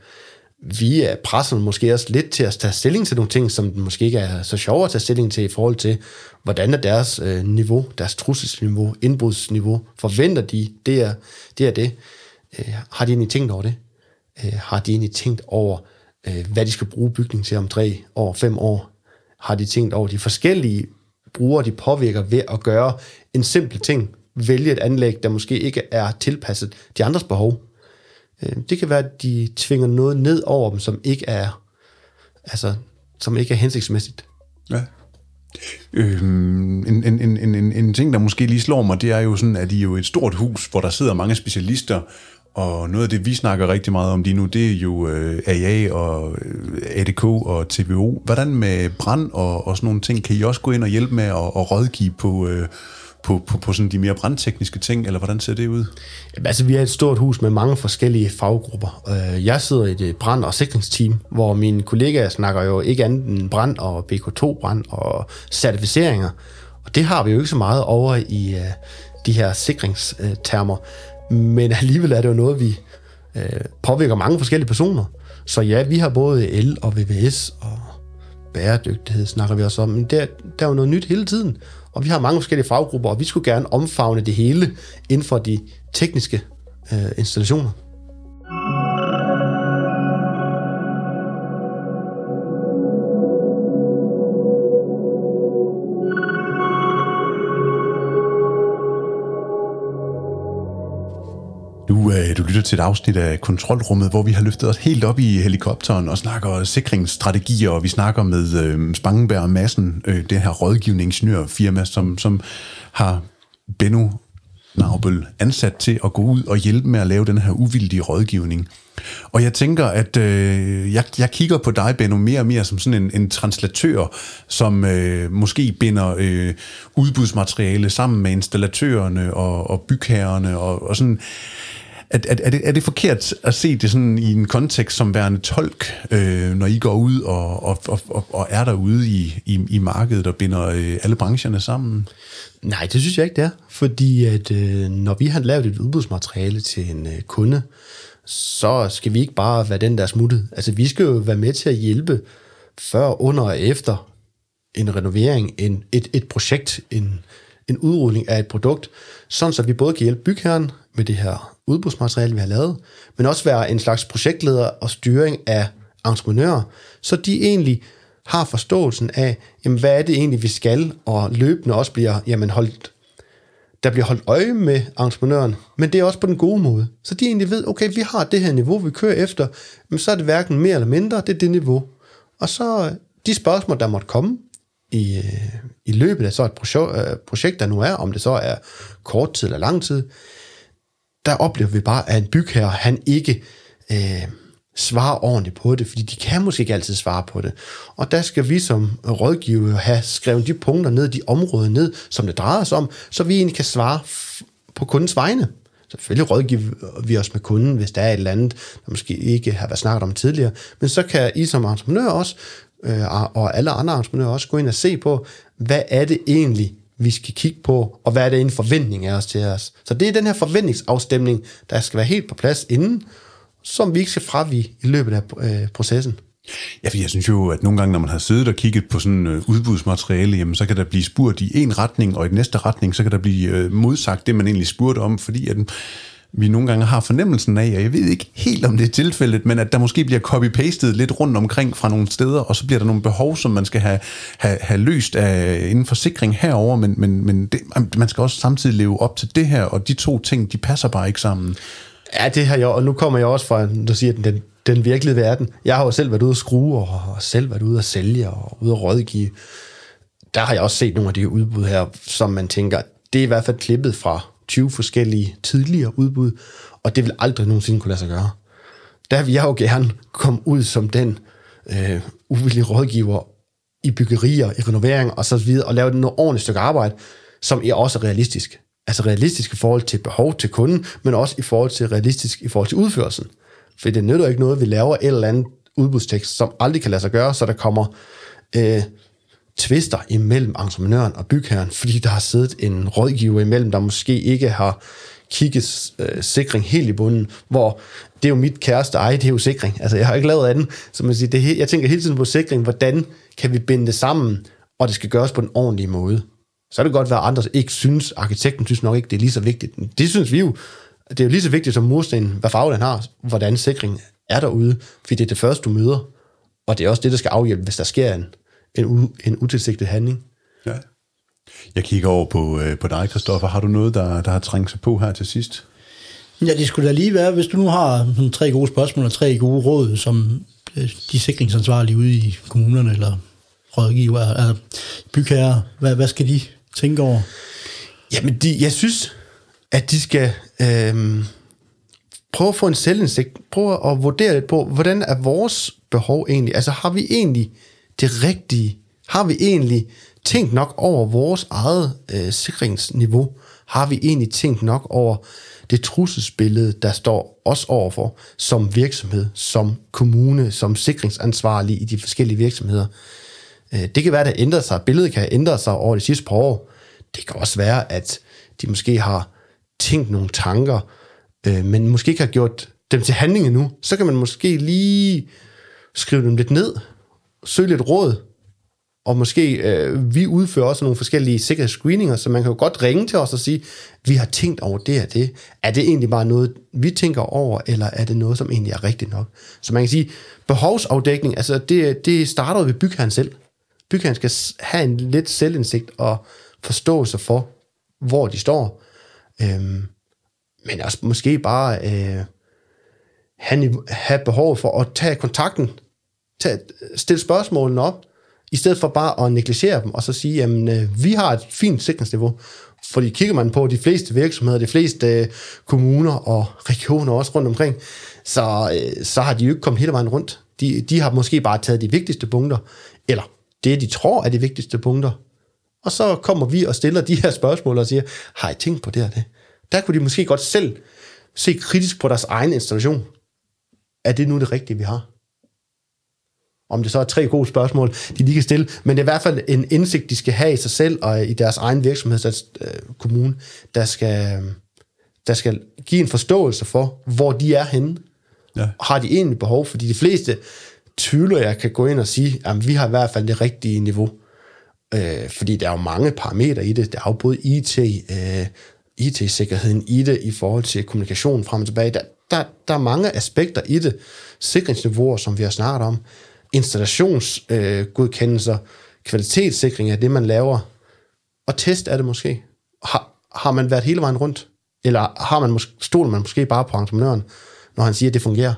vi er presset måske også lidt til at tage stilling til nogle ting, som måske ikke er så sjovere at tage stilling til i forhold til, hvordan er deres øh, niveau, deres trusselsniveau, indbrudsniveau, forventer de, det er det. Er det. Øh, har de egentlig tænkt over det? Øh, har de egentlig tænkt over, øh, hvad de skal bruge bygningen til om tre år, fem år? Har de tænkt over de forskellige brugere, de påvirker ved at gøre en simpel ting, vælge et anlæg, der måske ikke er tilpasset de andres behov? Øh, det kan være, at de tvinger noget ned over dem, som ikke er, altså, som ikke er hensigtsmæssigt. Ja. Øhm, en, en, en, en, en ting, der måske lige slår mig, det er jo sådan, at I er jo et stort hus, hvor der sidder mange specialister, og noget af det, vi snakker rigtig meget om lige nu, det er jo øh, AA og øh, ADK og TVO. Hvordan med brand og, og sådan nogle ting, kan I også gå ind og hjælpe med at, og rådgive på, øh, på, på, på sådan de mere brandtekniske ting, eller hvordan ser det ud? Jamen, altså, vi er et stort hus med mange forskellige faggrupper. Øh, jeg sidder i det brand- og sikringsteam, hvor mine kollegaer snakker jo ikke andet end brand og BK2-brand og certificeringer. Og det har vi jo ikke så meget over i øh, de her sikringstermer. Men alligevel er det jo noget, vi øh, påvirker mange forskellige personer. Så ja, vi har både el og VVS og bæredygtighed snakker vi også om, men der, der er jo noget nyt hele tiden. Og vi har mange forskellige faggrupper, og vi skulle gerne omfavne det hele inden for de tekniske øh, installationer. Du, lytter til et afsnit af Kontrolrummet, hvor vi har løftet os helt op i helikopteren og snakker sikringsstrategier, og vi snakker med øh, Spangenberg Madsen, øh, det her rådgivningsingeniørfirma, som, som har Benno Naubel ansat til at gå ud og hjælpe med at lave den her uvildige rådgivning. Og jeg tænker, at øh, jeg, jeg kigger på dig, Benno, mere og mere som sådan en, en translatør, som øh, måske binder øh, udbudsmateriale sammen med installatørerne og, og bygherrerne og, og sådan er, at, er, det, er det forkert at se det sådan i en kontekst som værende tolk, øh, når I går ud og, og, og, og er derude i, i, i markedet og binder øh, alle brancherne sammen? Nej, det synes jeg ikke, det er. Fordi at, øh, når vi har lavet et udbudsmateriale til en øh, kunde, så skal vi ikke bare være den, der er smuttet. Altså, vi skal jo være med til at hjælpe før, under og efter en renovering, en, et, et projekt, en, en udrulling af et produkt, sådan så vi både kan hjælpe bygherren med det her udbudsmateriale, vi har lavet, men også være en slags projektleder og styring af entreprenører, så de egentlig har forståelsen af, jamen, hvad er det egentlig, vi skal, og løbende også bliver jamen, holdt, der bliver holdt øje med entreprenøren, men det er også på den gode måde. Så de egentlig ved, okay, vi har det her niveau, vi kører efter, men så er det hverken mere eller mindre, det er det niveau. Og så øh, de spørgsmål, der måtte komme i, øh, i løbet af så et øh, projekt, der nu er, om det så er kort tid eller lang tid, der oplever vi bare, at en bygherre, han ikke øh, svarer ordentligt på det, fordi de kan måske ikke altid svare på det. Og der skal vi som rådgiver have skrevet de punkter ned, de områder ned, som det drejer sig om, så vi egentlig kan svare på kundens vegne. Selvfølgelig rådgiver vi os med kunden, hvis der er et eller andet, der måske ikke har været snakket om tidligere, men så kan I som entreprenør også, øh, og alle andre entreprenører også, gå ind og se på, hvad er det egentlig, vi skal kigge på, og hvad er det en forventning af os til os. Så det er den her forventningsafstemning, der skal være helt på plads inden, som vi ikke skal fravige i løbet af øh, processen. Ja, for jeg synes jo, at nogle gange, når man har siddet og kigget på sådan øh, udbudsmateriale, jamen, så kan der blive spurgt i en retning, og i den næste retning, så kan der blive øh, modsagt det, man egentlig spurgte om, fordi at vi nogle gange har fornemmelsen af, og jeg ved ikke helt om det er tilfældet, men at der måske bliver copy-pastet lidt rundt omkring fra nogle steder, og så bliver der nogle behov, som man skal have, have, have løst af, inden for sikring herover, men, men, men det, man skal også samtidig leve op til det her, og de to ting, de passer bare ikke sammen. Ja, det har jeg, og nu kommer jeg også fra, du siger, den, den virkelige verden. Jeg har jo selv været ude at skrue, og, og selv været ude at sælge, og ude at rådgive. Der har jeg også set nogle af de udbud her, som man tænker, det er i hvert fald klippet fra 20 forskellige tidligere udbud, og det vil aldrig nogensinde kunne lade sig gøre. Der vil jeg jo gerne komme ud som den øh, uvillige rådgiver i byggerier, i renovering og så videre, og lave et ordentligt stykke arbejde, som er også realistisk. Altså realistisk i forhold til behov til kunden, men også i forhold til realistisk i forhold til udførelsen. For det nytter ikke noget, at vi laver et eller andet udbudstekst, som aldrig kan lade sig gøre, så der kommer øh, tvister imellem entreprenøren og bygherren, fordi der har siddet en rådgiver imellem, der måske ikke har kigget øh, sikring helt i bunden, hvor det er jo mit kæreste ej, det er jo sikring. Altså, jeg har ikke lavet andet. Så man siger, det, jeg tænker hele tiden på sikring, hvordan kan vi binde det sammen, og det skal gøres på en ordentlig måde. Så er det godt være, at andre ikke synes, arkitekten synes nok ikke, det er lige så vigtigt. Det synes vi jo. Det er jo lige så vigtigt som mursten, hvad farve den har, hvordan sikringen er derude, fordi det er det første, du møder. Og det er også det, der skal afhjælpe, hvis der sker en, en, en utilsigtet handling. Ja. Jeg kigger over på, øh, på dig, Kristoffer. Har du noget, der, der har trængt sig på her til sidst? Ja, det skulle da lige være, hvis du nu har sådan tre gode spørgsmål og tre gode råd, som øh, de sikringsansvarlige ude i kommunerne eller rådgiver, eller bygherrer, hvad, hvad skal de tænke over? Jamen, de, jeg synes, at de skal øh, prøve at få en selvindsigt, prøve at vurdere lidt på, hvordan er vores behov egentlig? Altså, har vi egentlig det rigtige? Har vi egentlig tænkt nok over vores eget øh, sikringsniveau? Har vi egentlig tænkt nok over det trusselsbillede, der står os overfor som virksomhed, som kommune, som sikringsansvarlig i de forskellige virksomheder? Øh, det kan være, at det ændrer sig. Billedet kan ændre sig over de sidste par år. Det kan også være, at de måske har tænkt nogle tanker, øh, men måske ikke har gjort dem til handling endnu. Så kan man måske lige skrive dem lidt ned, søge lidt råd, og måske øh, vi udfører også nogle forskellige sikkerhedsscreeninger, så man kan jo godt ringe til os og sige, vi har tænkt over det og det. Er det egentlig bare noget, vi tænker over, eller er det noget, som egentlig er rigtigt nok? Så man kan sige, behovsafdækning, altså det, det starter ved bygherren selv. Bygherren skal have en lidt selvindsigt og forståelse for, hvor de står. Øhm, men også måske bare øh, have, have behov for at tage kontakten, tage, stille spørgsmålene op, i stedet for bare at negligere dem, og så sige, jamen, øh, vi har et fint sikringsniveau. Fordi kigger man på de fleste virksomheder, de fleste øh, kommuner og regioner også rundt omkring, så, øh, så har de jo ikke kommet hele vejen rundt. De, de har måske bare taget de vigtigste punkter, eller det, de tror er de vigtigste punkter. Og så kommer vi og stiller de her spørgsmål og siger, har I tænkt på det og det? Der kunne de måske godt selv se kritisk på deres egen installation. Er det nu det rigtige, vi har? Om det så er tre gode spørgsmål, de lige kan stille, men det er i hvert fald en indsigt, de skal have i sig selv og i deres egen virksomhed, deres øh, kommune, der skal, der skal give en forståelse for, hvor de er henne. Ja. Har de egentlig behov? Fordi de fleste tvivler, jeg kan gå ind og sige, at vi har i hvert fald det rigtige niveau. Øh, fordi der er jo mange parametre i det. Der er jo både IT, øh, IT-sikkerheden i det, i forhold til kommunikation frem og tilbage. Der, der, der er mange aspekter i det. Sikringsniveauer, som vi har snakket om installationsgodkendelser, øh, kvalitetssikring af det, man laver, og test er det måske. Har, har man været hele vejen rundt? Eller har man mås- stoler man måske bare på entreprenøren, når han siger, at det fungerer?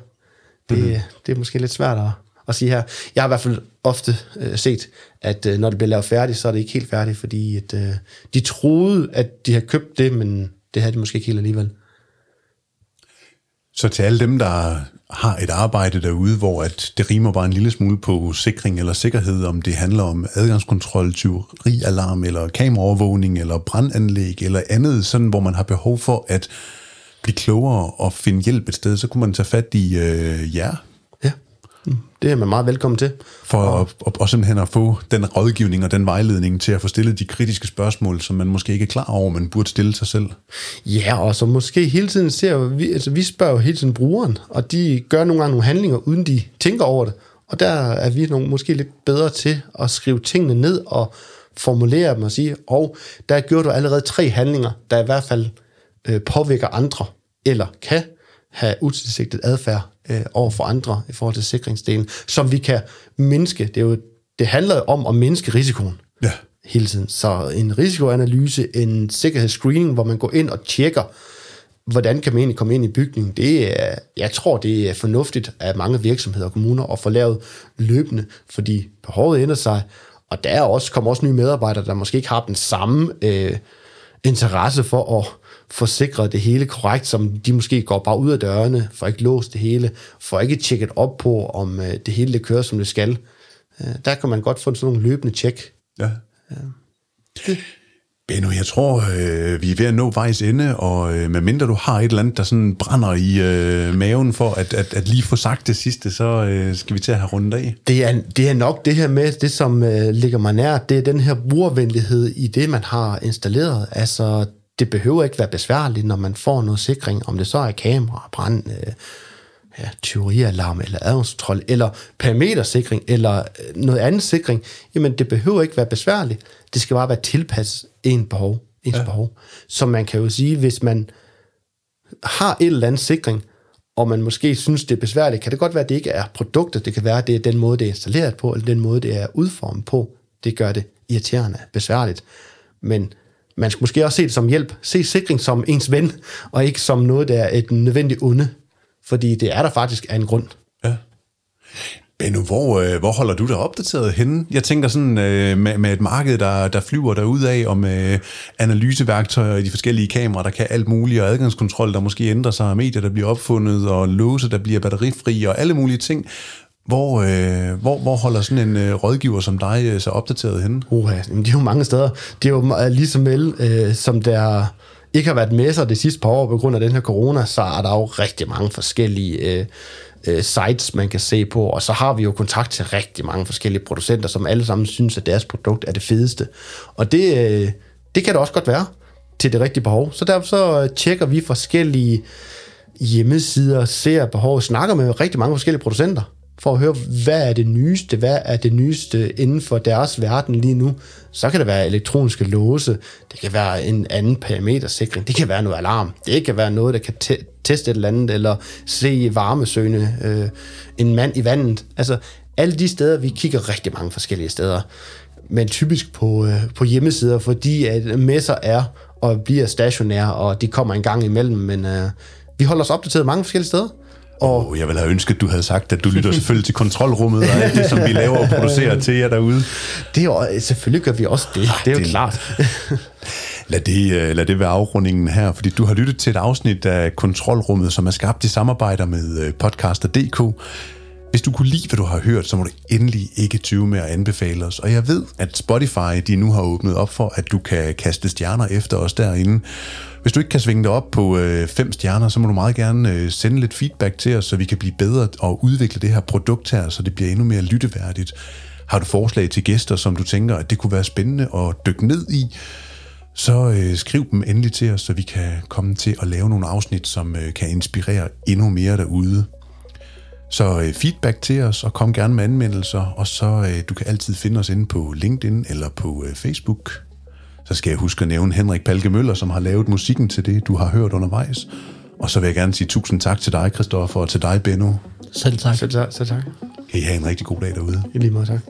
Det, mm-hmm. det er måske lidt svært at, at sige her. Jeg har i hvert fald ofte øh, set, at øh, når det bliver lavet færdigt, så er det ikke helt færdigt, fordi at, øh, de troede, at de havde købt det, men det havde de måske ikke helt alligevel. Så til alle dem, der har et arbejde derude, hvor at det rimer bare en lille smule på sikring eller sikkerhed, om det handler om adgangskontrol, tyverialarm eller kameraovervågning eller brandanlæg eller andet, sådan hvor man har behov for at blive klogere og finde hjælp et sted, så kunne man tage fat i øh, jer. Det er man meget velkommen til. For og, at, og, og simpelthen at få den rådgivning og den vejledning til at få stillet de kritiske spørgsmål, som man måske ikke er klar over, man burde stille sig selv. Ja, og så måske hele tiden ser vi, altså vi spørger jo hele tiden brugeren, og de gør nogle gange nogle handlinger, uden de tænker over det. Og der er vi nogle, måske lidt bedre til at skrive tingene ned og formulere dem og sige, og der gjorde du allerede tre handlinger, der i hvert fald øh, påvirker andre eller kan have utilsigtet adfærd øh, over for andre i forhold til sikringsdelen, som vi kan mindske. Det, er jo, det handler om at mindske risikoen Ja. hele tiden. Så en risikoanalyse, en sikkerhedsscreening, hvor man går ind og tjekker, hvordan kan man egentlig komme ind i bygningen, det er, jeg tror, det er fornuftigt af mange virksomheder og kommuner at få lavet løbende, fordi behovet ændrer sig, og der er også, kommer også nye medarbejdere, der måske ikke har den samme øh, interesse for at få sikret det hele korrekt, som de måske går bare ud af dørene, for ikke låst det hele, for ikke tjekket op på, om øh, det hele det kører, som det skal. Øh, der kan man godt få sådan nogle løbende tjek. Ja. Benno, jeg tror, øh, vi er ved at nå vejs ende, og øh, medmindre du har et eller andet, der sådan brænder i øh, maven for at, at, at lige få sagt det sidste, så øh, skal vi til at have rundet af. Det er, det er nok det her med, det som øh, ligger mig nær, det er den her brugervenlighed i det, man har installeret. Altså, det behøver ikke være besværligt, når man får noget sikring, om det så er kamera, brand, øh, ja, tyverialarm, eller adgangskontrol, eller parametersikring, eller øh, noget andet sikring. Jamen, det behøver ikke være besværligt. Det skal bare være tilpasset en behov, ens ja. behov. Så man kan jo sige, hvis man har et eller andet sikring, og man måske synes, det er besværligt, kan det godt være, at det ikke er produktet. Det kan være, at det er den måde, det er installeret på, eller den måde, det er udformet på. Det gør det irriterende, besværligt. Men man skal måske også se det som hjælp. Se sikring som ens ven, og ikke som noget, der er et nødvendigt onde. Fordi det er der faktisk af en grund. Ja. Benno, hvor, øh, hvor holder du dig opdateret henne? Jeg tænker sådan øh, med, med et marked, der, der flyver derud af, og med analyseværktøjer i de forskellige kameraer, der kan alt muligt, og adgangskontrol, der måske ændrer sig, og medier, der bliver opfundet, og låse, der bliver batterifri, og alle mulige ting. Hvor, øh, hvor, hvor holder sådan en øh, rådgiver som dig øh, så opdateret henne? Uha, det er jo mange steder. Det er jo lige ligesom vel, øh, som der ikke har været messer det sidste par år på grund af den her corona, så er der jo rigtig mange forskellige øh, øh, sites, man kan se på, og så har vi jo kontakt til rigtig mange forskellige producenter, som alle sammen synes, at deres produkt er det fedeste. Og det, øh, det kan det også godt være til det rigtige behov. Så derfor så øh, tjekker vi forskellige hjemmesider, ser behov, snakker med rigtig mange forskellige producenter, for at høre, hvad er det nyeste, hvad er det nyeste inden for deres verden lige nu. Så kan det være elektroniske låse, det kan være en anden parametersikring, det kan være noget alarm, det kan være noget, der kan te- teste et eller andet, eller se varmesøgende, øh, en mand i vandet. Altså, alle de steder, vi kigger rigtig mange forskellige steder, men typisk på, øh, på hjemmesider, fordi at messer er og bliver stationære, og de kommer en gang imellem, men øh, vi holder os opdateret mange forskellige steder. Og Oh, jeg ville have ønsket, at du havde sagt, at du lytter selvfølgelig til kontrolrummet og alt det, som vi laver og producerer til jer derude. det er jo, selvfølgelig gør vi også det, det er jo det- klart. Lad det, øh, lad det være afrundingen her, fordi du har lyttet til et afsnit af Kontrolrummet, som er skabt i samarbejde med øh, podcaster.dk. Hvis du kunne lide, hvad du har hørt, så må du endelig ikke tyve med at anbefale os. Og jeg ved, at Spotify de nu har åbnet op for, at du kan kaste stjerner efter os derinde. Hvis du ikke kan svinge dig op på øh, fem stjerner, så må du meget gerne øh, sende lidt feedback til os, så vi kan blive bedre og udvikle det her produkt her, så det bliver endnu mere lytteværdigt. Har du forslag til gæster, som du tænker, at det kunne være spændende at dykke ned i, så øh, skriv dem endelig til os, så vi kan komme til at lave nogle afsnit, som øh, kan inspirere endnu mere derude. Så øh, feedback til os, og kom gerne med anmeldelser, og så øh, du kan altid finde os inde på LinkedIn eller på øh, Facebook. Så skal jeg huske at nævne Henrik Palke Møller, som har lavet musikken til det, du har hørt undervejs. Og så vil jeg gerne sige tusind tak til dig, Christoffer, og til dig, Benno. Selv tak. Så, så, så tak. Kan I have en rigtig god dag derude. I lige måde tak.